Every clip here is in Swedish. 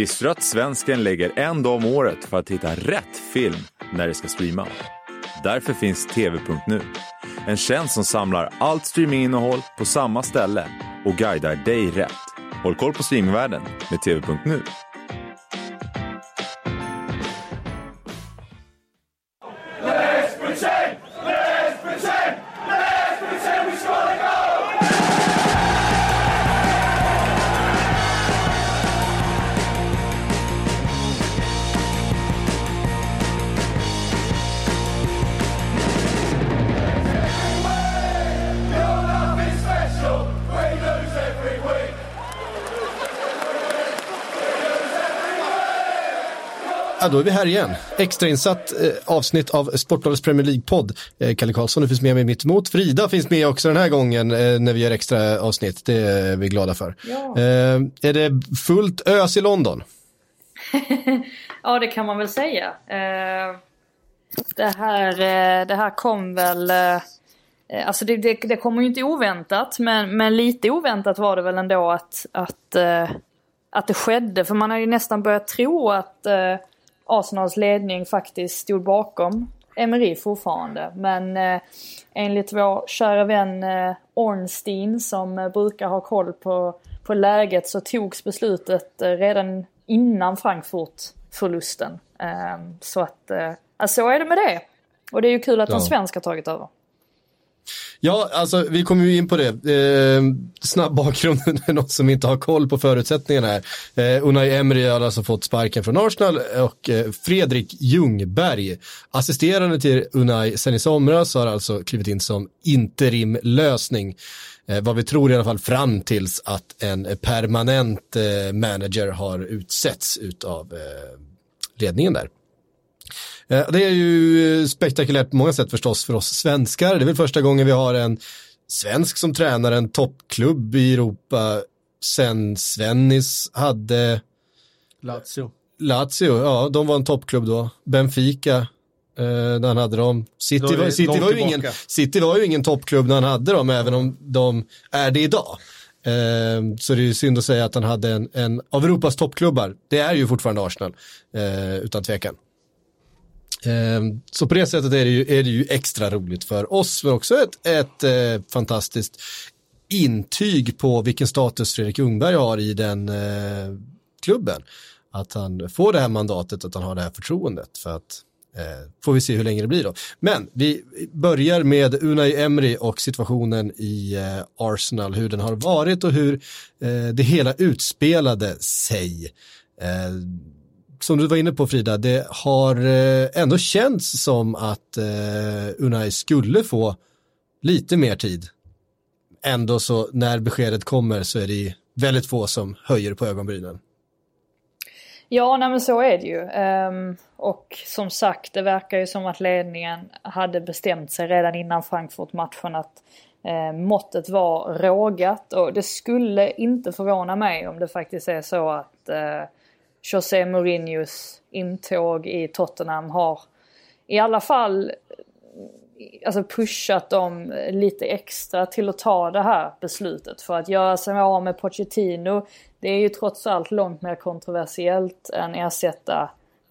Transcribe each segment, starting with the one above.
Visste du att svensken lägger en dag om året för att hitta rätt film när det ska streama? Därför finns TV.nu. En tjänst som samlar allt streaminginnehåll på samma ställe och guidar dig rätt. Håll koll på streamingvärlden med TV.nu. då är vi här igen. Extrainsatt eh, avsnitt av Sportbladets Premier League-podd. Eh, Kalle Karlsson, finns med mig mitt emot. Frida finns med också den här gången eh, när vi gör extra avsnitt. Det är vi glada för. Ja. Eh, är det fullt ös i London? ja, det kan man väl säga. Eh, det, här, eh, det här kom väl... Alltså det, det, det kommer ju inte oväntat, men, men lite oväntat var det väl ändå att, att, att det skedde. För man har ju nästan börjat tro att eh, Arsenals ledning faktiskt stod bakom Emery fortfarande. Men eh, enligt vår kära vän eh, Ornstein som eh, brukar ha koll på, på läget så togs beslutet eh, redan innan Frankfurt-förlusten. Eh, så att, eh, alltså, så är det med det. Och det är ju kul att Ja. en svensk har tagit över. Ja, alltså vi kommer ju in på det. Eh, snabb bakgrund, någon som inte har koll på förutsättningarna här. Eh, Unai Emery har alltså fått sparken från Arsenal och eh, Fredrik Ljungberg, assisterande till Unai sen i somras, har alltså klivit in som interimlösning. Eh, vad vi tror i alla fall fram tills att en permanent eh, manager har utsetts utav eh, ledningen där. Eh, Det är ju spektakulärt på många sätt förstås för oss svenskar. Det är väl första gången vi har en svensk som tränar en toppklubb i Europa sen Svennis hade Lazio. Lazio, ja de var en toppklubb då. Benfica, eh, när han hade dem. City, var, City, var ju ingen. City var ju ingen toppklubb när han hade dem, även om de är det idag. Eh, så det är ju synd att säga att han hade en, en av Europas toppklubbar. Det är ju fortfarande Arsenal, eh, utan tvekan. Ehm, så på det sättet är det, ju, är det ju extra roligt för oss, men också ett, ett eh, fantastiskt intyg på vilken status Fredrik Ljungberg har i den eh, klubben. Att han får det här mandatet, att han har det här förtroendet. För att eh, får vi se hur länge det blir då. Men vi börjar med Unai Emery och situationen i Arsenal, hur den har varit och hur det hela utspelade sig. Som du var inne på Frida, det har eh, ändå känts som att eh, Unai skulle få lite mer tid. Ändå så när beskedet kommer så är det väldigt få som höjer på ögonbrynen. Ja, nej men så är det ju. Um, och som sagt, det verkar ju som att ledningen hade bestämt sig redan innan Frankfurt-matchen att uh, måttet var rågat. Och det skulle inte förvåna mig om det faktiskt är så att uh, José Mourinhos intåg i Tottenham har i alla fall alltså pushat dem lite extra till att ta det här beslutet. För att göra sig av med Pochettino, det är ju trots allt långt mer kontroversiellt än ersätta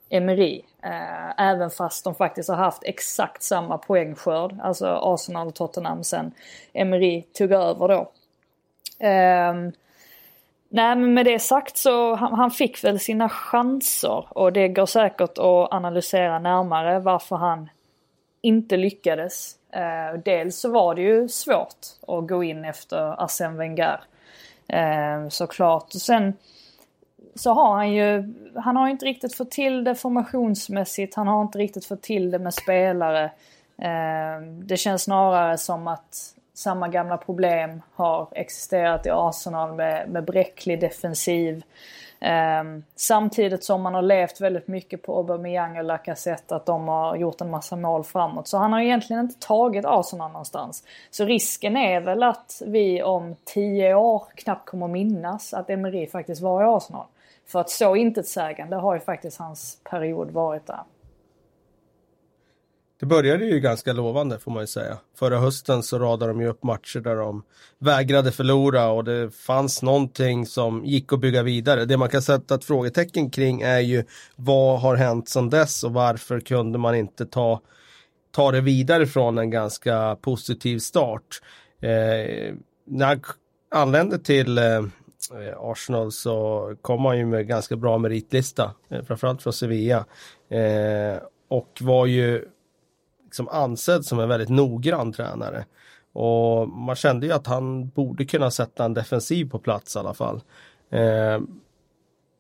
Emery. Eh, även fast de faktiskt har haft exakt samma poängskörd, alltså Arsenal och Tottenham sen Emery tog över då. Ehm, Nej men med det sagt så han, han fick väl sina chanser och det går säkert att analysera närmare varför han inte lyckades. Eh, dels så var det ju svårt att gå in efter Arsène Wenger. Eh, såklart. Och sen så har han ju, han har inte riktigt fått till det formationsmässigt. Han har inte riktigt fått till det med spelare. Eh, det känns snarare som att samma gamla problem har existerat i Arsenal med, med bräcklig defensiv. Um, samtidigt som man har levt väldigt mycket på Aubameyang och Lacazette att de har gjort en massa mål framåt. Så han har egentligen inte tagit Arsenal någonstans. Så risken är väl att vi om tio år knappt kommer att minnas att Emery faktiskt var i Arsenal. För att så intetsägande har ju faktiskt hans period varit där det började ju ganska lovande får man ju säga. Förra hösten så radade de ju upp matcher där de vägrade förlora och det fanns någonting som gick att bygga vidare. Det man kan sätta ett frågetecken kring är ju vad har hänt sedan dess och varför kunde man inte ta, ta det vidare från en ganska positiv start. Eh, när han anlände till eh, Arsenal så kom han ju med ganska bra meritlista, eh, framförallt från Sevilla. Eh, och var ju liksom ansedd som en väldigt noggrann tränare. Och man kände ju att han borde kunna sätta en defensiv på plats i alla fall. Eh,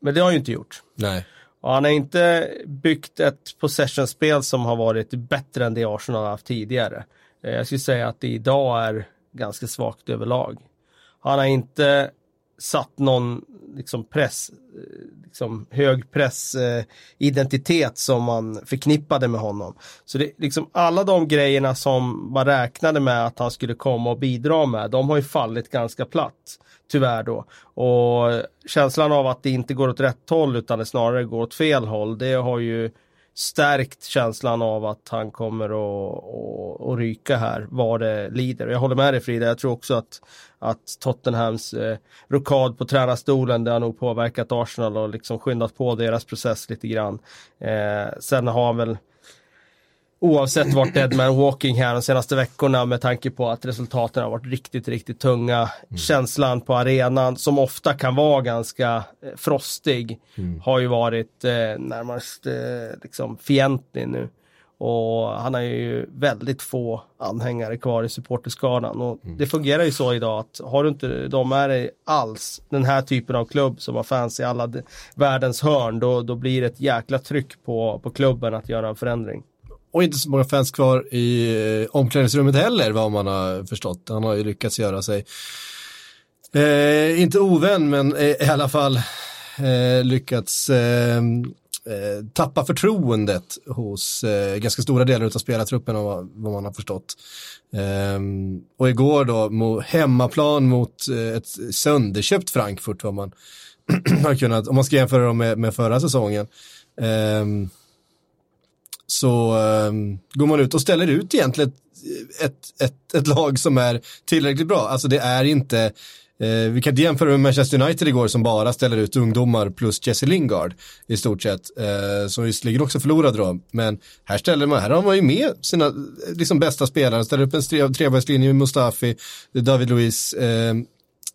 men det har han ju inte gjort. Nej. Och han har inte byggt ett possession-spel som har varit bättre än det Arsenal har haft tidigare. Eh, jag skulle säga att det idag är ganska svagt överlag. Han har inte satt någon liksom press, eh, liksom hög pressidentitet eh, som man förknippade med honom. Så det liksom alla de grejerna som man räknade med att han skulle komma och bidra med, de har ju fallit ganska platt. Tyvärr då. Och känslan av att det inte går åt rätt håll utan det snarare går åt fel håll, det har ju stärkt känslan av att han kommer att, att, att ryka här vad det lider. Jag håller med dig Frida, jag tror också att, att Tottenhams eh, rokad på tränarstolen det har nog påverkat Arsenal och liksom skyndat på deras process lite grann. Eh, sen har han väl oavsett vart Deadman Walking här de senaste veckorna med tanke på att resultaten har varit riktigt, riktigt tunga. Mm. Känslan på arenan som ofta kan vara ganska eh, frostig mm. har ju varit eh, närmast eh, liksom fientlig nu. Och han har ju väldigt få anhängare kvar i supporterskaran och mm. det fungerar ju så idag att har du inte de med dig alls, den här typen av klubb som har fans i alla världens hörn, då, då blir det ett jäkla tryck på, på klubben att göra en förändring. Och inte så många fans kvar i eh, omklädningsrummet heller vad man har förstått. Han har ju lyckats göra sig, eh, inte ovän men eh, i alla fall eh, lyckats eh, eh tappa förtroendet hos ganska stora delar av spelartruppen av vad, man har förstått. Ehm, och igår då hemmaplan mot ett sönderköpt Frankfurt vad man har kunnat, om man ska jämföra dem med, med förra säsongen ehm, så um, går man ut och ställer ut egentligen ett, ett, ett, ett, lag som är tillräckligt bra. Alltså det är inte, eh, vi kan inte jämföra med Manchester United igår som bara ställer ut ungdomar plus Jesse Lingard i stort sett. Eh, som visserligen också förlorade då, men här ställer man, här har man ju med sina liksom bästa spelare, ställer upp en trebackslinje med Mustafi, David Luiz, eh,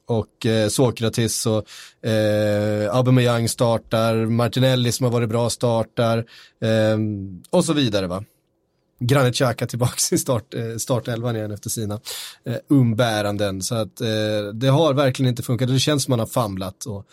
och eh, Sokratis och eh, Aubameyang startar, Martinelli som har varit bra startar eh, och så vidare va. Granit Xhaka tillbaka i start, eh, startelvan igen efter sina eh, umbäranden. Så att eh, det har verkligen inte funkat. Det känns som man har famlat. Och,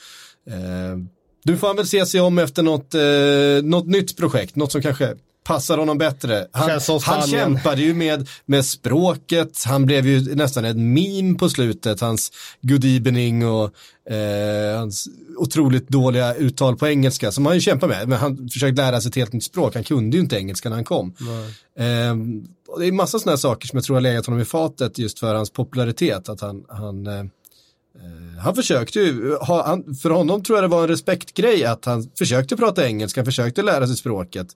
eh, du får väl se sig om efter något, eh, något nytt projekt, något som kanske passar honom bättre. Han, han kämpade ju med, med språket, han blev ju nästan ett meme på slutet, hans good evening och eh, hans otroligt dåliga uttal på engelska som han ju kämpar med. Men han försökte lära sig ett helt nytt språk, han kunde ju inte engelska när han kom. Eh, det är massa sådana saker som jag tror har legat honom i fatet just för hans popularitet, att han, han eh, eh han försökte ju, för honom tror jag det var en respektgrej att han försökte prata engelska, han försökte lära sig språket.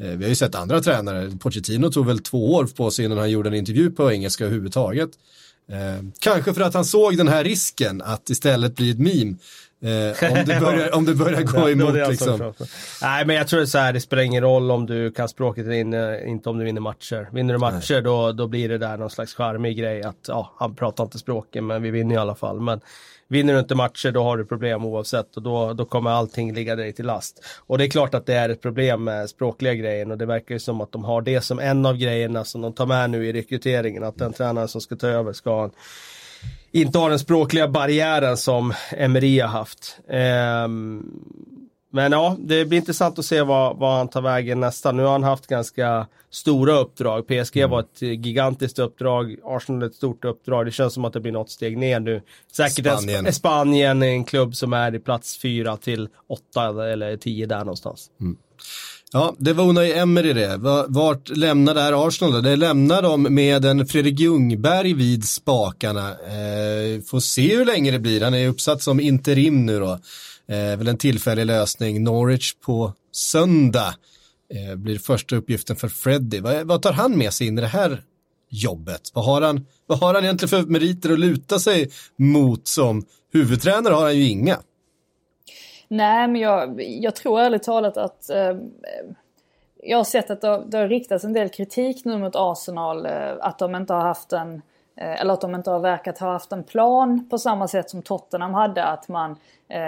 Eh, vi har ju sett andra tränare, Pochettino tog väl två år på sig innan han gjorde en intervju på engelska överhuvudtaget. Eh, kanske för att han såg den här risken att istället bli ett meme. Eh, om, det börjar, om det börjar gå emot det liksom. Nej men jag tror det är så här, det spelar ingen roll om du kan språket eller inte om du vinner matcher. Vinner du matcher då, då blir det där någon slags charmig grej att ja, han pratar inte språken men vi vinner i alla fall. Men Vinner du inte matcher då har du problem oavsett och då, då kommer allting ligga dig till last. Och det är klart att det är ett problem med språkliga grejen och det verkar ju som att de har det som en av grejerna som de tar med nu i rekryteringen. Att den tränaren som ska ta över ska ha inte ha den språkliga barriären som Emery har haft. Um, men ja, det blir intressant att se vad, vad han tar vägen nästa. Nu har han haft ganska stora uppdrag. PSG mm. var ett gigantiskt uppdrag, Arsenal ett stort uppdrag. Det känns som att det blir något steg ner nu. Säkert Spanien, en, Spanien en klubb som är i plats fyra till åtta eller tio där någonstans. Mm. Ja, det var Unai Emery det. Vart lämnar det här Arsenal då? Det lämnar de med en Fredrik Ljungberg vid spakarna. Eh, får se hur länge det blir. Han är uppsatt som interim nu då. Eh, väl en tillfällig lösning. Norwich på söndag. eh, blir första uppgiften för Freddie. Vad, vad tar han med sig in i det här jobbet? Vad har, han, vad har han egentligen för meriter att luta sig mot som huvudtränare har han ju inga. Nej, men jag, jag tror ärligt talat att eh, jag har sett att det, det har riktats en del kritik nu mot Arsenal. Eh, att de inte har haft en Eh, eller att de inte har verkat ha haft en plan på samma sätt som Tottenham hade. Att man, eh,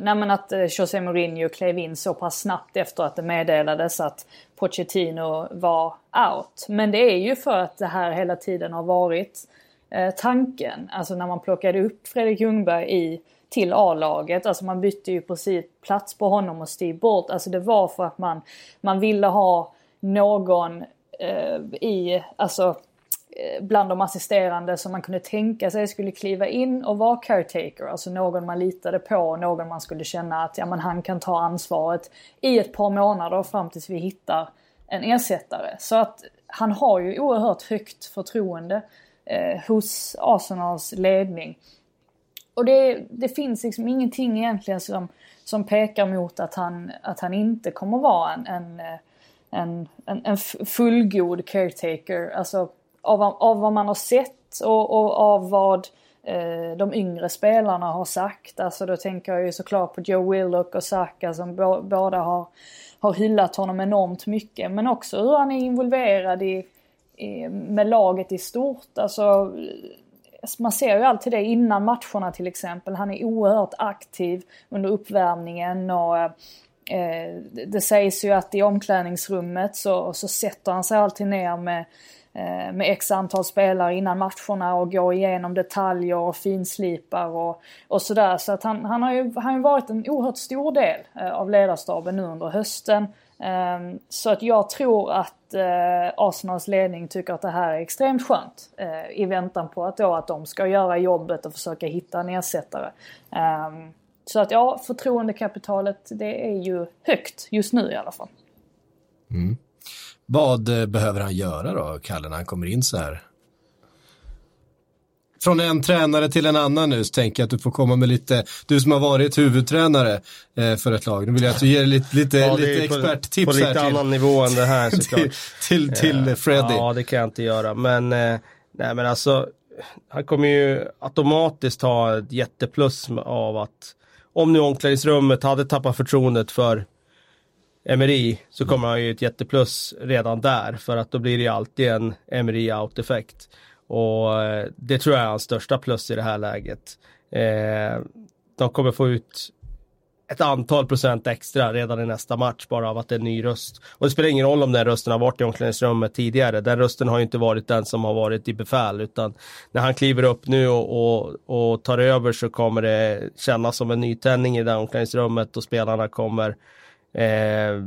nej men att eh, José Mourinho klev in så pass snabbt efter att det meddelades att Pochettino var out. Men det är ju för att det här hela tiden har varit eh, tanken. Alltså när man plockade upp Fredrik Ljungberg i, till A-laget. Alltså man bytte ju precis plats på honom och Steve Bolt. Alltså det var för att man, man ville ha någon eh, i, alltså eh, bland de assisterande som man kunde tänka sig skulle kliva in och vara caretaker. Alltså någon man litade på, någon man skulle känna att ja, men han kan ta ansvaret i ett par månader fram tills vi hittar en ersättare. Så att han har ju oerhört högt förtroende eh, hos Arsenals ledning. Och det, det finns liksom ingenting egentligen som, som pekar mot att han, att han inte kommer vara en, en, eh, en, en, en fullgod caretaker. Alltså av, av vad man har sett och, och av vad eh, de yngre spelarna har sagt. Alltså då tänker jag ju såklart på Joe Willock och Saka som båda har, har hyllat honom enormt mycket. Men också hur han är involverad i, i, med laget i stort. Alltså, Alltså, man ser ju alltid det innan matcherna till exempel. Han är oerhört aktiv under uppvärmningen och eh, det sägs ju att i omklädningsrummet så, så sätter han sig alltid ner med Eh, med x antal spelare innan matcherna och går igenom detaljer och finslipar och, och sådär. Så att han, han har ju han har varit en oerhört stor del eh, av ledarstaben nu under hösten. Ehm, så att jag tror att eh, Arsenals ledning tycker att det här är extremt skönt eh, i väntan på att, då att de ska göra jobbet och försöka hitta en ersättare. Ehm, så att ja, förtroendekapitalet det är ju högt just nu i alla fall. Mm. Vad eh, behöver han göra då, Kalle, när han kommer in så här? Från en tränare till en annan nu, så tänker jag att du får komma med lite, du som har varit huvudtränare eh, för ett lag. Nu vill jag att du ger lite, lite, ja, lite experttips här. På lite annan nivå än det här såklart. till, till, till eh, Freddy. Ja, det kan jag inte göra, men nej men alltså, han kommer ju automatiskt ha ett jätteplus av att om nu omklädningsrummet hade tappat förtroendet för Emery så kommer han ju ett jätteplus redan där för att då blir det ju alltid en Emery out-effekt. Och eh, det tror jag är hans största plus i det här läget. Eh, de kommer få ut ett antal procent extra redan i nästa match bara av att det är en ny röst. Och det spelar ingen roll om den rösten har varit i omklädningsrummet tidigare. Den rösten har ju inte varit den som har varit i befäl utan när han kliver upp nu och, och, och tar över så kommer det kännas som en nytändning i det omklädningsrummet och spelarna kommer Eh,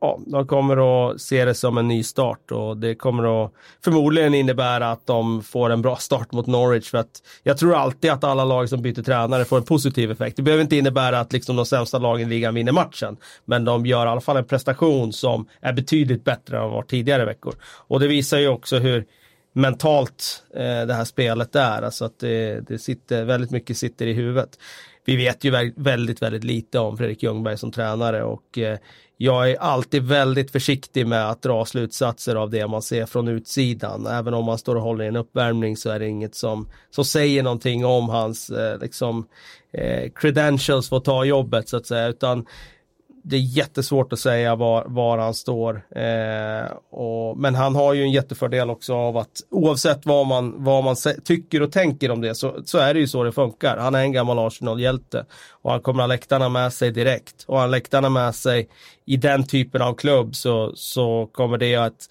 ja, de kommer att se det som en ny start och det kommer att förmodligen innebära att de får en bra start mot Norwich för att jag tror alltid att alla lag som byter tränare får en positiv effekt. Det behöver inte innebära att liksom de sämsta lagen i ligan vinner matchen, men de gör i alla fall en prestation som är betydligt bättre än vad tidigare veckor. Och det visar ju också hur mentalt eh, det här spelet är, alltså att det, det sitter, väldigt mycket sitter i huvudet vi vet ju väldigt, väldigt lite om Fredrik Ljungberg som tränare och eh, jag är alltid väldigt försiktig med att dra slutsatser av det man ser från utsidan. Även om man står och håller i en uppvärmning så är det inget som, som säger någonting om hans eh, liksom, eh, credentials för att ta jobbet så att säga. Utan det är jättesvårt att säga var, var han står. Eh, och, men han har ju en jättefördel också av att oavsett vad man, vad man tycker och tänker om det så, så är det ju så det funkar. Han är en gammal Arsenal-hjälte och han kommer ha läktarna med sig direkt. Och han läktarna med sig i den typen av klubb så, så kommer det att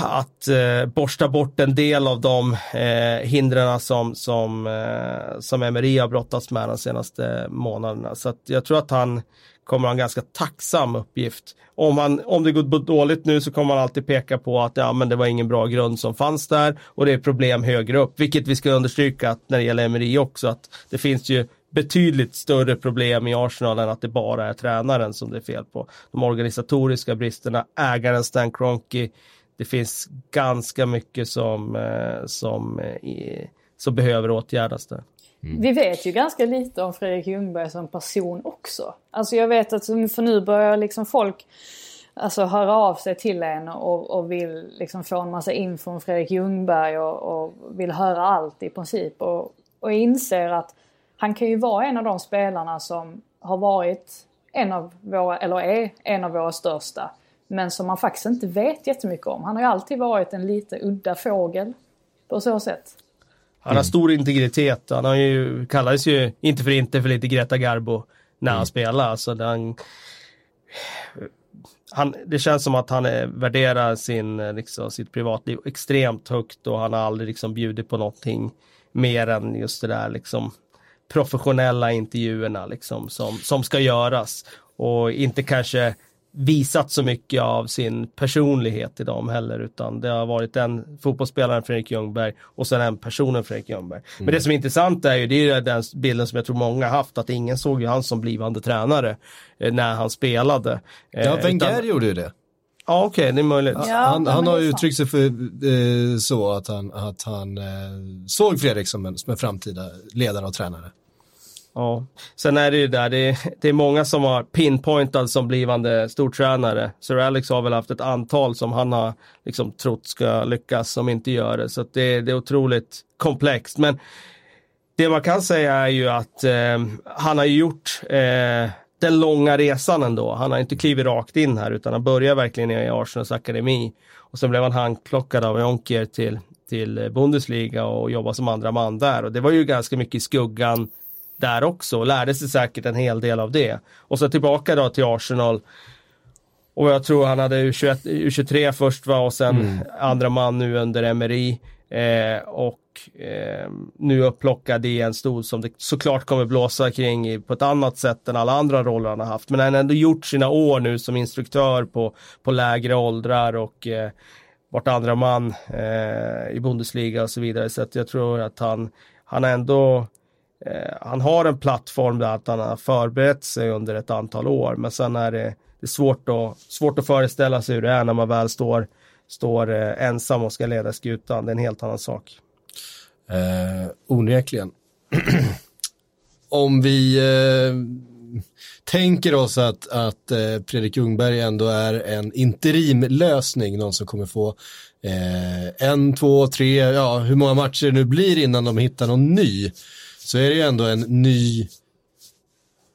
att eh, borsta bort en del av de eh, hindren som, som, eh, som Emery har brottats med de senaste månaderna. Så att jag tror att han kommer ha en ganska tacksam uppgift. Om, han, om det går dåligt nu så kommer man alltid peka på att ja, men det var ingen bra grund som fanns där och det är problem högre upp. Vilket vi ska understryka att när det gäller Emery också att det finns ju betydligt större problem i Arsenal än att det bara är tränaren som det är fel på. De organisatoriska bristerna, ägaren Stan Kroenke, det finns ganska mycket som, eh, som, eh, som behöver åtgärdas där. Mm. Vi vet ju ganska lite om Fredrik Ljungberg som person också. Alltså jag vet att för nu börjar liksom folk alltså höra av sig till en och, och vill liksom få en massa info om Fredrik Ljungberg och, och vill höra allt i princip. Och, och inser att han kan ju vara en av de spelarna som har varit en av våra, eller är en av våra största. Men som man faktiskt inte vet jättemycket om. Han har ju alltid varit en lite udda fågel på så sätt. Han har stor integritet. Han har ju, kallades ju inte för inte för lite Greta Garbo när han mm. spelar. Alltså, han, han, det känns som att han är, värderar sin, liksom, sitt privatliv extremt högt och han har aldrig liksom bjudit på någonting mer än just det där liksom professionella intervjuerna liksom som, som ska göras och inte kanske visat så mycket av sin personlighet i dem heller utan det har varit en fotbollsspelaren Fredrik Ljungberg och sen en personen Fredrik Ljungberg. Mm. Men det som är intressant är ju det är den bilden som jag tror många haft att ingen såg ju han som blivande tränare eh, när han spelade. Eh, ja, Wenger utan... gjorde ju det. Ja, okej, okay, det är möjligt. Ja, han, han har uttryckt sig för, eh, så att han, att han eh, såg Fredrik som en, som en framtida ledare och tränare. Ja, sen är det ju där, det är, det är många som har pinpointat som blivande stortränare. Sir Alex har väl haft ett antal som han har liksom trott ska lyckas som inte gör det. Så det, det är otroligt komplext. Men det man kan säga är ju att eh, han har gjort eh, den långa resan ändå. Han har inte klivit rakt in här utan han börjar verkligen i Arsenals akademi. Och sen blev han handplockad av Jonker till, till Bundesliga och jobbade som andra man där. Och det var ju ganska mycket i skuggan där också och lärde sig säkert en hel del av det. Och så tillbaka då till Arsenal. Och jag tror han hade U21, U23 först va och sen mm. andra man nu under Emery. Eh, och eh, nu upplockad i en stol som det såklart kommer blåsa kring i, på ett annat sätt än alla andra roller han har haft. Men han har ändå gjort sina år nu som instruktör på, på lägre åldrar och eh, vart andra man eh, i Bundesliga och så vidare. Så jag tror att han, han har ändå Eh, han har en plattform där att han har förberett sig under ett antal år men sen är det, det är svårt, att, svårt att föreställa sig hur det är när man väl står, står eh, ensam och ska leda skutan. Det är en helt annan sak. Eh, onekligen. Om vi eh, tänker oss att, att eh, Fredrik Ljungberg ändå är en interimlösning, någon som kommer få eh, en, två, tre, ja hur många matcher det nu blir innan de hittar någon ny så är det ju ändå en ny,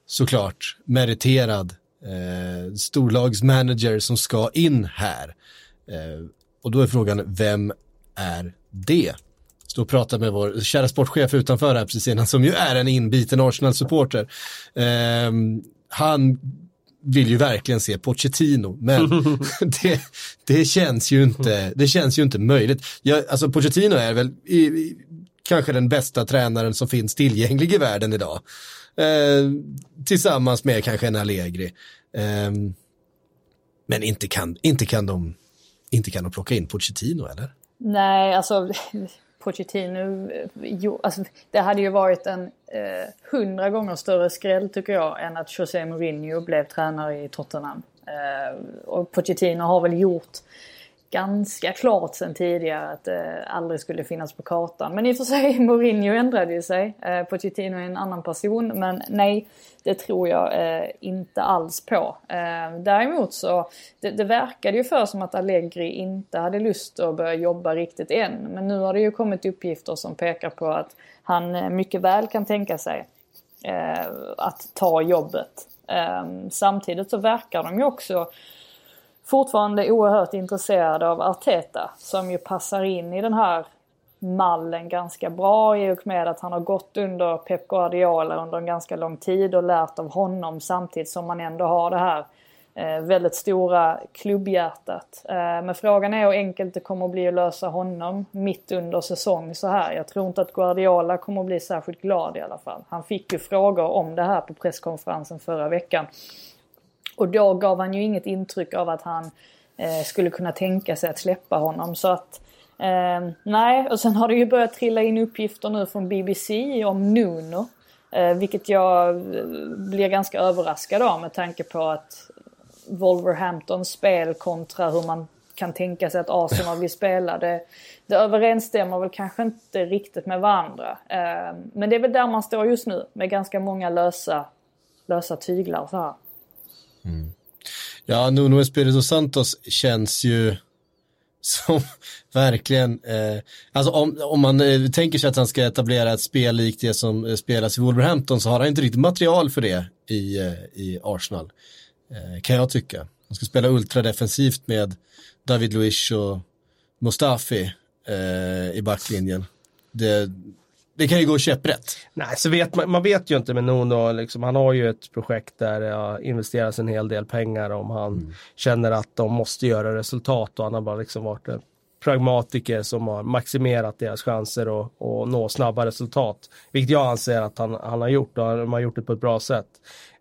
såklart, meriterad eh, storlagsmanager som ska in här. Eh, och då är frågan, vem är det? Stå och prata med vår kära sportchef utanför här precis innan, som ju är en inbiten Arsenal-supporter. Eh, han vill ju verkligen se Pochettino, men det, det, känns ju inte, det känns ju inte möjligt. Jag, alltså Pochettino är väl i, i, kanske den bästa tränaren som finns tillgänglig i världen idag. Eh, tillsammans med kanske en Allegri. Eh, men inte kan, inte, kan de, inte kan de plocka in Pochettino eller? Nej, alltså Pochettino, jo, alltså, det hade ju varit en eh, hundra gånger större skräll tycker jag än att José Mourinho blev tränare i Tottenham. Eh, och Pochettino har väl gjort ganska klart sedan tidigare att det aldrig skulle finnas på kartan. Men i och för sig, Mourinho ändrade ju sig. Eh, Pochettino är en annan person, men nej, det tror jag eh, inte alls på. Eh, däremot så, det, det verkade ju för som att Allegri inte hade lust att börja jobba riktigt än. Men nu har det ju kommit uppgifter som pekar på att han eh, mycket väl kan tänka sig eh, att ta jobbet. Ehm, samtidigt så verkar de ju också fortfarande oerhört intresserad av Arteta som ju passar in i den här mallen ganska bra i och med att han har gått under Pep Guardiola under en ganska lång tid och lärt av honom samtidigt som man ändå har det här eh, väldigt stora klubbhjärtat. Eh, men frågan är hur enkelt det kommer att bli att lösa honom mitt under säsong så här. Jag tror inte att Guardiola kommer att bli särskilt glad i alla fall. Han fick ju frågor om det här på presskonferensen förra veckan. Och då gav han ju inget intryck av att han eh, skulle kunna tänka sig att släppa honom. Så att eh, nej, och sen har det ju börjat trilla in uppgifter nu från BBC om Nuno. Eh, vilket jag eh, blir ganska överraskad av med tanke på att Wolverhamptons spel kontra hur man kan tänka sig att Arsenal vill spela. Det, det överensstämmer väl kanske inte riktigt med varandra. Eh, men det är väl där man står just nu med ganska många lösa, lösa tyglar så här. Mm. Ja, Nuno Espirito Santos känns ju som verkligen, eh, alltså om, om man eh, tänker sig att han ska etablera ett spel likt det som eh, spelas i Wolverhampton så har han inte riktigt material för det i, eh, i Arsenal, eh, kan jag tycka. Han ska spela ultradefensivt med David Luiz och Mustafi eh, i backlinjen. Det, det kan ju gå käpprätt. Nej, så vet man, man vet ju inte med Nuno, liksom, han har ju ett projekt där det har investerats en hel del pengar om han mm. känner att de måste göra resultat och han har bara liksom varit en pragmatiker som har maximerat deras chanser att nå snabba resultat. Vilket jag anser att han, han har gjort och han har gjort det på ett bra sätt.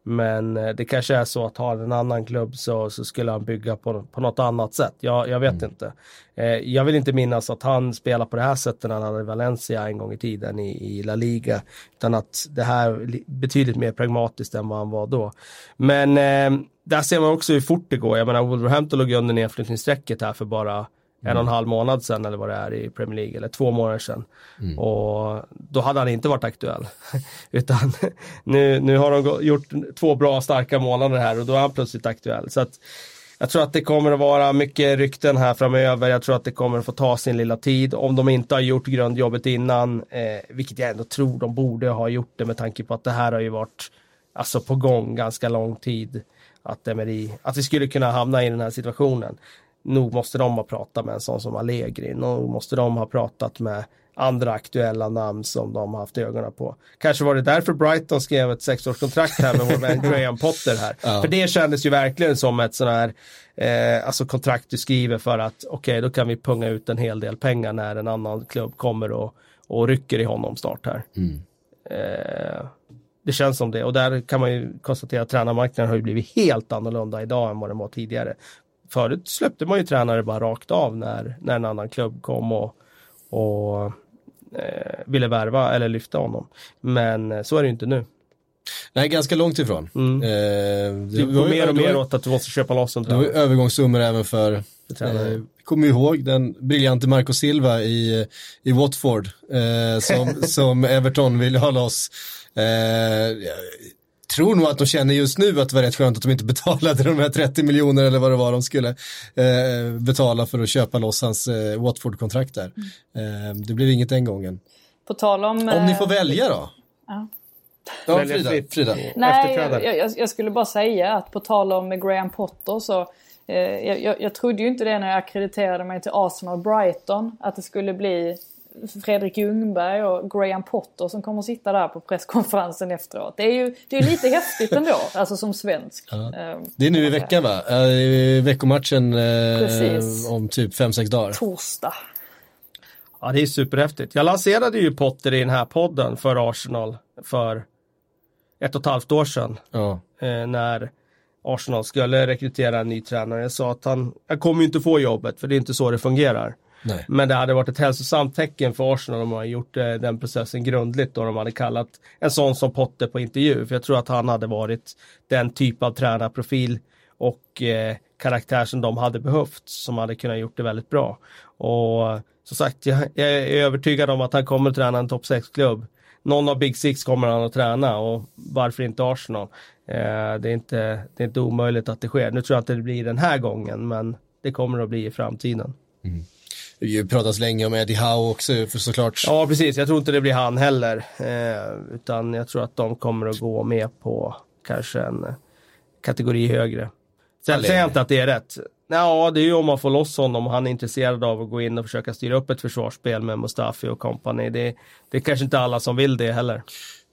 Men eh, det kanske är så att har en annan klubb så, så skulle han bygga på, på något annat sätt. Jag, jag vet mm. inte. Eh, jag vill inte minnas att han spelar på det här sättet när han hade Valencia en gång i tiden i, i La Liga. Utan att det här är betydligt mer pragmatiskt än vad han var då. Men eh, där ser man också hur fort det går. Jag menar Wolverhampton låg under nedflyttningsstrecket här för bara en och en halv månad sedan eller vad det är i Premier League, eller två månader sedan. Mm. Och då hade han inte varit aktuell. Utan nu, nu har de gjort två bra starka månader här och då är han plötsligt aktuell. Så att jag tror att det kommer att vara mycket rykten här framöver. Jag tror att det kommer att få ta sin lilla tid. Om de inte har gjort grundjobbet innan, eh, vilket jag ändå tror de borde ha gjort det med tanke på att det här har ju varit alltså på gång ganska lång tid. Att, Emery, att vi skulle kunna hamna i den här situationen nog måste de ha pratat med en sån som Allegri. Nog måste de ha pratat med andra aktuella namn som de har haft ögonen på. Kanske var det därför Brighton skrev ett sexårskontrakt här med vår vän Graham Potter här. Ja. För det kändes ju verkligen som ett sån här eh, alltså kontrakt du skriver för att okej, okay, då kan vi punga ut en hel del pengar när en annan klubb kommer och, och rycker i honom snart här. Mm. Eh, det känns som det och där kan man ju konstatera att tränarmarknaden har ju blivit helt annorlunda idag än vad den var tidigare förut släppte man ju tränare bara rakt av när, när en annan klubb kom och, och eh, ville värva eller lyfta honom. Men eh, så är det ju inte nu. Nej, ganska långt ifrån. Mm. Eh, det, det går mer och mer åt att du måste köpa loss en tränare. Det var övergångssummor även för, eh, kommer ihåg den briljante Marco Silva i, i Watford eh, som, som Everton ville ha loss. Eh, tror nog att de känner just nu att det var rätt skönt att de inte betalade de här 30 miljoner eller vad det var de skulle eh, betala för att köpa loss hans eh, Watford-kontrakt där. Mm. Eh, det blev inget den gången. På tal om... Om ni får eh, välja då? Ja. Ja, Frida. Frida. Nej, jag, jag, skulle bara säga att på tal om Graham Potter så eh, jag, jag, trodde ju inte det när jag akkrediterade mig till Arsenal Brighton att det skulle bli Fredrik Ljungberg och Graham Potter som kommer att sitta där på presskonferensen efteråt. Det är ju det är lite häftigt ändå, alltså som svensk. Ja. Ehm, det är nu i veckan va? Veckomatchen eh, om typ 5-6 dagar. Torsdag. Ja, det är superhäftigt. Jag lanserade ju Potter i den här podden för Arsenal för ett och ett halvt år sedan. Ja. Eh, när Arsenal skulle rekrytera en ny tränare. Jag sa att han, han kommer inte få jobbet för det är inte så det fungerar. Nej. Men det hade varit ett hälsosamt tecken för Arsenal om man hade gjort eh, den processen grundligt och de hade kallat en sån som Potter på intervju. För jag tror att han hade varit den typ av tränarprofil och eh, karaktär som de hade behövt som hade kunnat gjort det väldigt bra. Och som sagt, jag, jag är övertygad om att han kommer att träna en topp 6-klubb. Någon av Big Six kommer han att träna och varför inte Arsenal? Eh, det, är inte, det är inte omöjligt att det sker. Nu tror jag inte det blir den här gången men det kommer att bli i framtiden. Mm. Det pratas länge om Eddie Howe också för såklart. Ja precis, jag tror inte det blir han heller. Eh, utan jag tror att de kommer att gå med på kanske en kategori högre. Sen säger jag inte att det är rätt. Ja, det är ju om man får loss honom och han är intresserad av att gå in och försöka styra upp ett försvarsspel med Mustafi och company. Det, det är kanske inte alla som vill det heller. Det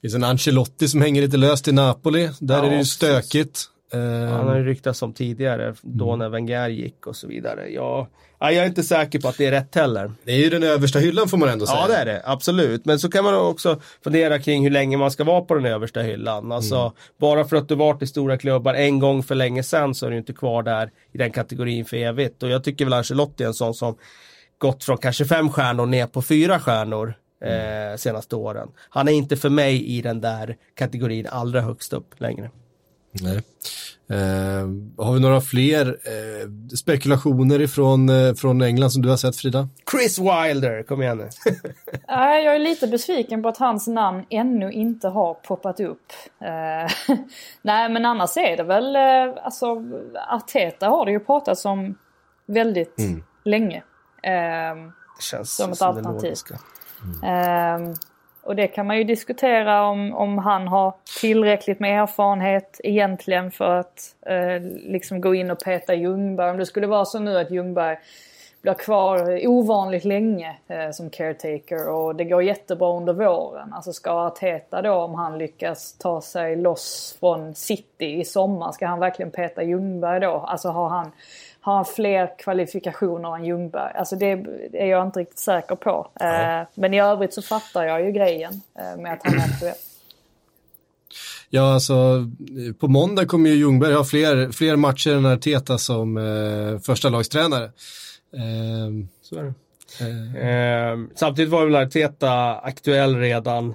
finns en Ancelotti som hänger lite löst i Napoli. Där ja, är det ju stökigt. Han har ju ryktats om tidigare, då mm. när Wenger gick och så vidare. Ja, jag är inte säker på att det är rätt heller. Det är ju den översta hyllan får man ändå säga. Ja, det är det. Absolut. Men så kan man också fundera kring hur länge man ska vara på den översta hyllan. Alltså, mm. bara för att du varit i stora klubbar en gång för länge sedan så är du inte kvar där i den kategorin för evigt. Och jag tycker väl Ancelotti är en sån som gått från kanske fem stjärnor ner på fyra stjärnor mm. eh, senaste åren. Han är inte för mig i den där kategorin allra högst upp längre. Nej. Eh, har vi några fler eh, spekulationer ifrån eh, från England som du har sett Frida? Chris Wilder, kom igen nu. Nej, jag är lite besviken på att hans namn ännu inte har poppat upp. Eh, Nej, men annars är det väl, eh, alltså Arteta har det ju pratats om väldigt länge. Eh, Känns Som ett det alternativ. logiska. Och det kan man ju diskutera om, om han har tillräckligt med erfarenhet egentligen för att eh, liksom gå in och peta Ljungberg. Om det skulle vara så nu att Ljungberg blir kvar ovanligt länge eh, som caretaker och det går jättebra under våren. Alltså ska Arteta då om han lyckas ta sig loss från City i sommar, ska han verkligen peta Ljungberg då? Alltså har han, har han fler kvalifikationer än Ljungberg? Alltså det är jag inte riktigt säker på. Eh, men i övrigt så fattar jag ju grejen eh, med att han är aktuell. Ja, alltså på måndag kommer ju Ljungberg ha fler, fler matcher än Arteta som eh, första lagstränare. Eh, Så är det. eh, Ehm, samtidigt var väl Arteta aktuell redan.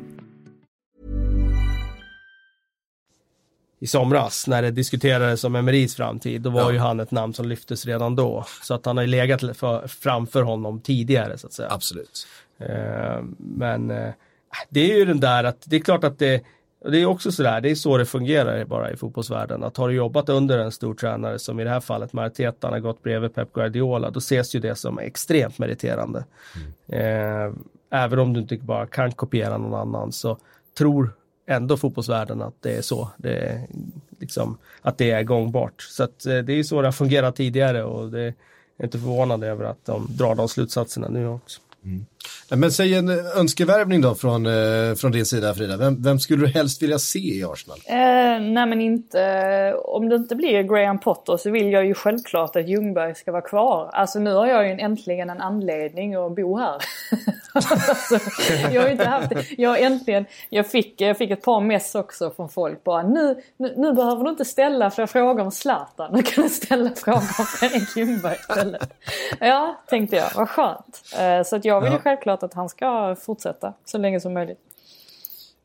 i somras när det diskuterades om Emerys framtid. Då var Ja. ju han ett namn som lyftes redan då. Så att han har ju legat för, framför honom tidigare så att säga. absolut. Eh, men eh, det är ju den där att det är klart att det det är också sådär, det är så det fungerar bara i fotbollsvärlden. Att har du jobbat under en stor tränare som i det här fallet med Arteta, han har gått bredvid Pep Guardiola, då ses ju det som extremt meriterande. Eh, även om du inte bara kan kopiera någon annan så tror ändå fotbollsvärlden att det är så. Det är, liksom, att det är gångbart. Så att, eh, det är ju så det har fungerat tidigare och det är inte förvånande över att de drar de slutsatserna nu också. Mm. Men säg en önskevärvning då från, eh, från din sida Frida. Vem, vem skulle du helst vilja se i Arsenal? Eh, nej men inte, om det inte blir Graham Potter så vill jag ju självklart att Ljungberg ska vara kvar. Alltså nu har jag ju äntligen en anledning att bo här. alltså, jag har inte haft det. Jag äntligen, jag fick, jag fick ett par mess också från folk bara nu, nu, nu behöver du inte ställa fler frågor om Zlatan. Nu kan du ställa frågor om Fredrik Ljungberg istället. Ja, tänkte jag, vad skönt. Eh, så att jag vill Ja. Självklart att han ska fortsätta så länge som möjligt.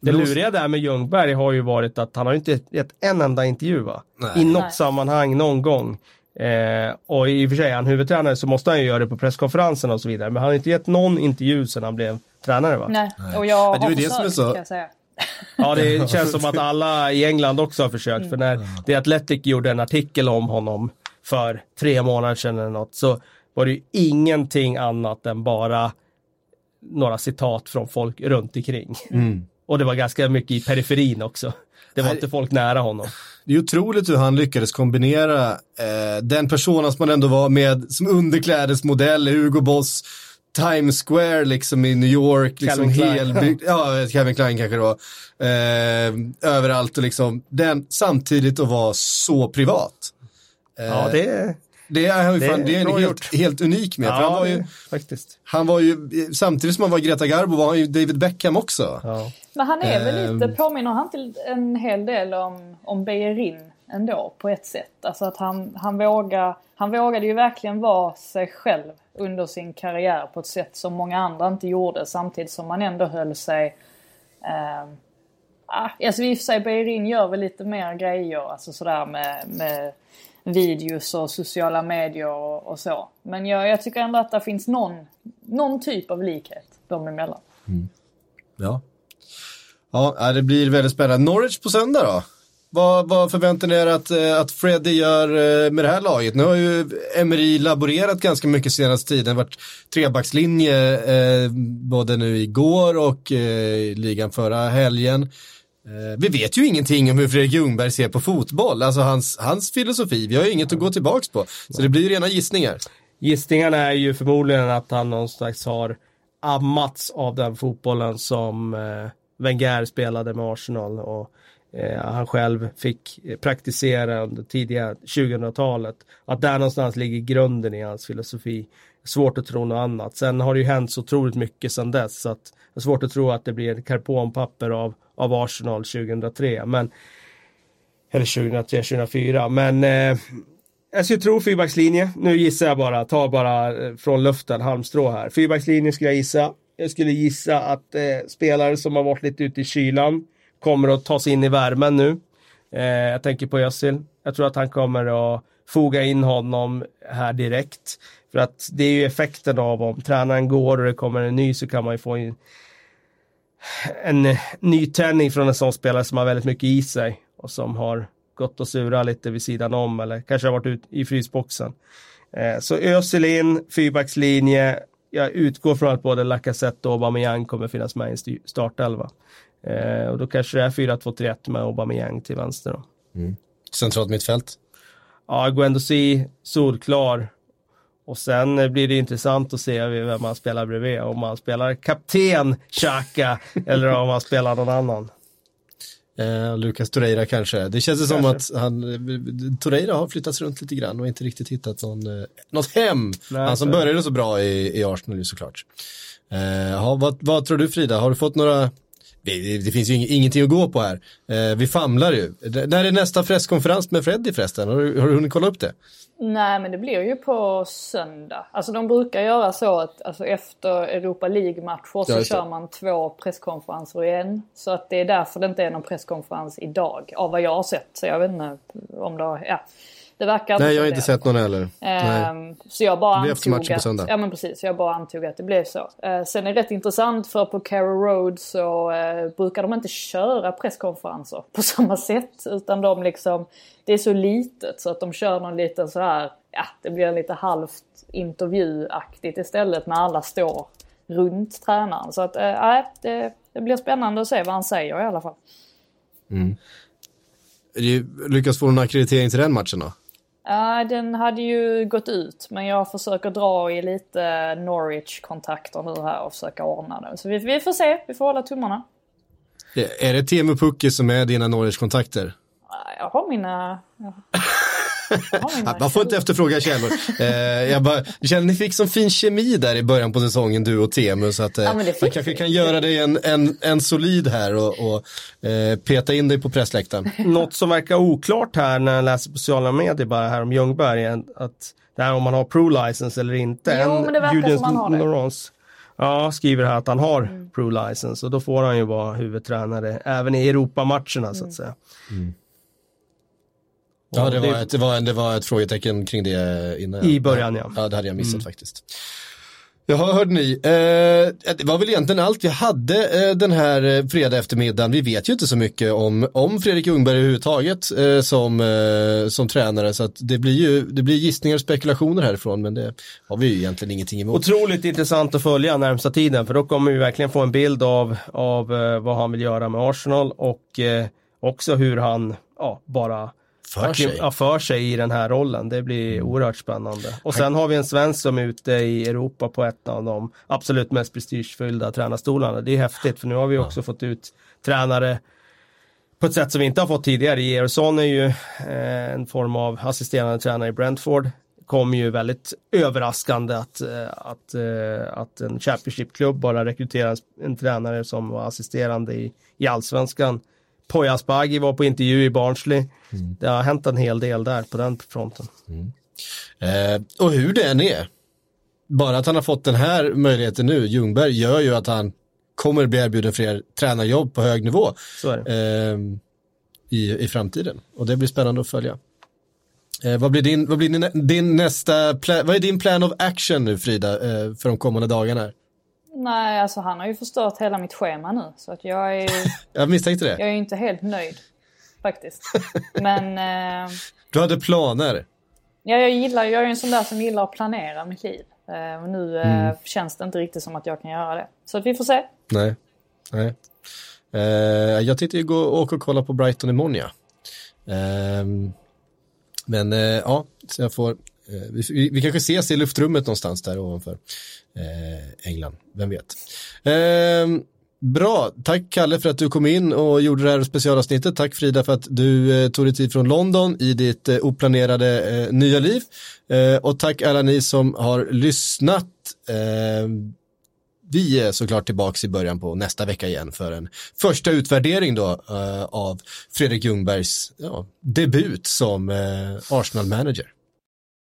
Det luriga där med Ljungberg har ju varit att han har inte gett en enda intervju va? Nej. I något Nej. sammanhang någon gång. Eh, och i och för sig, han huvudtränare så måste han ju göra det på presskonferensen och så vidare. Men han har inte gett någon intervju sedan han blev tränare va? Nej, och jag Men det är har ju det som är försökt så- kan jag säga. Ja, det känns som att alla i England också har försökt. För när The Athletic gjorde en artikel om honom för tre månader sedan eller något så var det ju ingenting annat än bara några citat från folk runt omkring. Och det var ganska mycket i periferin också. Det var Nej. inte folk nära honom. Det är otroligt hur han lyckades kombinera eh, den personen som man ändå var med som underklädesmodell, Hugo Boss, Times Square liksom i New York, liksom Calvin helbyggd, ja Kevin Klein kanske det var, eh, överallt och liksom, den samtidigt att vara så privat. Eh, Ja, det, det är, han ju fan, det är en bra helt, helt unik med. för han, ja, var ju, det, faktiskt. han var ju, samtidigt som han var Greta Garbo var han ju David Beckham också. Ja. Men han är väl lite, Ehm. påminner han inte en hel del om, om Beijerin ändå på ett sätt. Alltså att han, han, vågar, han vågade ju verkligen vara sig själv under sin karriär på ett sätt som många andra inte gjorde samtidigt som han ändå höll sig eh, ah, Alltså i och för sig Beijerin gör väl lite mer grejer, alltså sådär med, med videos och sociala medier och, och så. Men jag, jag tycker ändå att det finns någon, någon typ av likhet dem emellan. Mm. Ja. Ja, äh, det blir väldigt spännande. Norwich på söndag då? Vad, vad förväntar ni er att, eh, att Freddy gör eh, med det här laget? Nu har ju Emery laborerat ganska mycket senaste tiden. Det har varit trebackslinje eh, både nu igår och eh, i ligan förra helgen. Eh, vi vet ju ingenting om hur Fredrik Ljungberg ser på fotboll, alltså hans, hans filosofi. Vi har ju inget att gå tillbaks på. Så det blir ju rena gissningar. Gissningarna är ju förmodligen att han någonstans har ammats av den fotbollen som eh, Wenger spelade med Arsenal och eh, han själv fick praktisera under tidiga 2000-talet. Att där någonstans ligger grunden i hans filosofi. Svårt att tro något annat. Sen har det ju hänt så otroligt mycket sedan dess så att det är svårt att tro att det blir ett karponpapper av, av Arsenal 2003. Men, eller 2003, 2004. Men eh, jag skulle tro fyrbackslinje. Nu gissar jag bara, tar bara eh, från luften, halmstrå här. Fyrbackslinje skulle jag gissa. Jag skulle gissa att eh, spelare som har varit lite ute i kylan kommer att ta sig in i värmen nu. Eh, jag tänker på Özil. Jag tror att han kommer att foga in honom här direkt. För att det är ju effekten av om tränaren går och det kommer en ny så kan man ju få in en nytändning från en sån spelare som har väldigt mycket i sig och som har gått och sura lite vid sidan om eller kanske har varit ut i frysboxen. Eh, så Özil in, fyrbackslinje. Jag utgår från att både Lacazette och Aubameyang kommer finnas med i startelva. Eh, och då kanske det är 4-2-3-1 med Aubameyang till vänster. Då. Mm. Centralt mittfält? Ja, Guendouzi, solklar. Och sen blir det intressant att se vem man spelar bredvid. Om man spelar kapten Xhaka eller om man spelar någon annan. Eh, Lucas Torreira kanske. Det känns kanske. som att han, Torreira har flyttats runt lite grann och inte riktigt hittat någon, eh, något hem. Nej, han som började så bra i, i Arsenal såklart. Eh, ha, vad, vad tror du Frida, har du fått några det, det, finns ju ingenting att gå på här. Eh, vi famlar ju. När är nästa presskonferens med Freddy förresten? Har du, har du hunnit kolla upp det? Nej men det blir ju på söndag. Alltså de brukar göra så att alltså, efter Europa League-matcher så kör man två presskonferenser i en. Så att det är därför det inte är någon presskonferens idag. Av vad jag har sett. Så jag vet inte om det har... Ja. Det verkar Nej, jag har inte sett någon heller. Ehm, så jag bara antog att, ja, men precis, jag bara antog att det blev så. Ehm, sen är det rätt intressant för på Carrow Road så eh, brukar de inte köra presskonferenser på samma sätt. Utan de liksom, det är så litet så att de kör någon liten så här, ja det blir lite halvt intervjuaktigt istället när alla står runt tränaren. Så att, äh, det, det blir spännande att se vad han säger i alla fall. Mm. Lyckas få en akkreditering till den matchen då? Ja, den hade ju gått ut men jag försöker dra i lite Norwich-kontakter nu här och försöka ordna det. Så vi, vi får se, vi får hålla tummarna. Är det Teemu Pukki som är dina Norwich-kontakter? Jag har mina... Jag man får inte efterfråga källor. Eh, jag bara, känner ni fick som fin kemi där i början på säsongen, du och Temu. Så att eh, ja, man kanske vi. kan göra dig en, en, en solid här och, och eh, peta in dig på pressläktaren. Något som verkar oklart här när jag läser på sociala medier bara här om Ljungberg, att det här om man har pro-license eller inte. Jo, men det verkar Julius som man har det. Ja, skriver här att han har mm. pro-license och då får han ju vara huvudtränare även i Europamatcherna mm. så att mm. säga. Mm. Ja, det var, ett, det, var, det var ett frågetecken kring det innan. I början ja. Ja, det hade jag missat mm. faktiskt. Jaha, hörde ni. Eh, det var väl egentligen allt vi hade eh, den här eh, fredag eftermiddagen. Vi vet ju inte så mycket om, om Fredrik Ljungberg överhuvudtaget eh, som, eh, som tränare. Så det blir ju det blir gissningar och spekulationer härifrån. Men det har vi ju egentligen ingenting emot. Otroligt intressant att följa närmsta tiden. För då kommer vi verkligen få en bild av, av eh, vad han vill göra med Arsenal. Och också hur han ja, bara för sig. Ja, för sig i den här rollen. Det blir mm. oerhört spännande. Och sen har vi en svensk som är ute i Europa på ett av de absolut mest prestigefyllda tränarstolarna. Det är häftigt för nu har vi också ja. fått ut tränare på ett sätt som vi inte har fått tidigare. Gersson är ju eh, en form av assisterande tränare i Brentford. Kom ju väldigt överraskande att, eh, att, eh, att en Championship-klubb bara rekryterar en tränare som var assisterande i, i allsvenskan Poya Asbaghi var på intervju i Barnsley. Mm. Det har hänt en hel del där på den fronten. Mm. Eh, och hur det än är, bara att han har fått den här möjligheten nu, Ljungberg, gör ju att han kommer bli erbjuden fler tränarjobb på hög nivå eh, i, i framtiden. Och det blir spännande att följa. Eh, vad blir, din, vad blir din, din nästa, vad är din plan of action nu Frida, eh, för de kommande dagarna? Nej, alltså han har ju förstört hela mitt schema nu. Så att jag är Jag misstänkte det. Jag är inte helt nöjd. Faktiskt. Men... Eh, du hade planer? Ja, jag gillar, jag är en sån där som gillar att planera mitt liv. Eh, och nu eh, mm. känns det inte riktigt som att jag kan göra det. Så att vi får se. Nej. Nej. Eh, jag tänkte ju gå och åka och kolla på Brighton imorgon ja. Ehm, men eh, ja, så jag får Eh, Eh, vi, vi, kanske ses i luftrummet någonstans där ovanför eh, England, vem vet. Ehm, bra, tack Kalle för att du kom in och gjorde det här specialavsnittet. Tack Frida för att du eh, tog dig tid från London i ditt eh, oplanerade eh, nya liv. Eh, och tack alla ni som har lyssnat. Ehm, vi är såklart tillbaka i början på nästa vecka igen för en första utvärdering då av Fredrik Ljungbergs ja, debut som Arsenal-manager.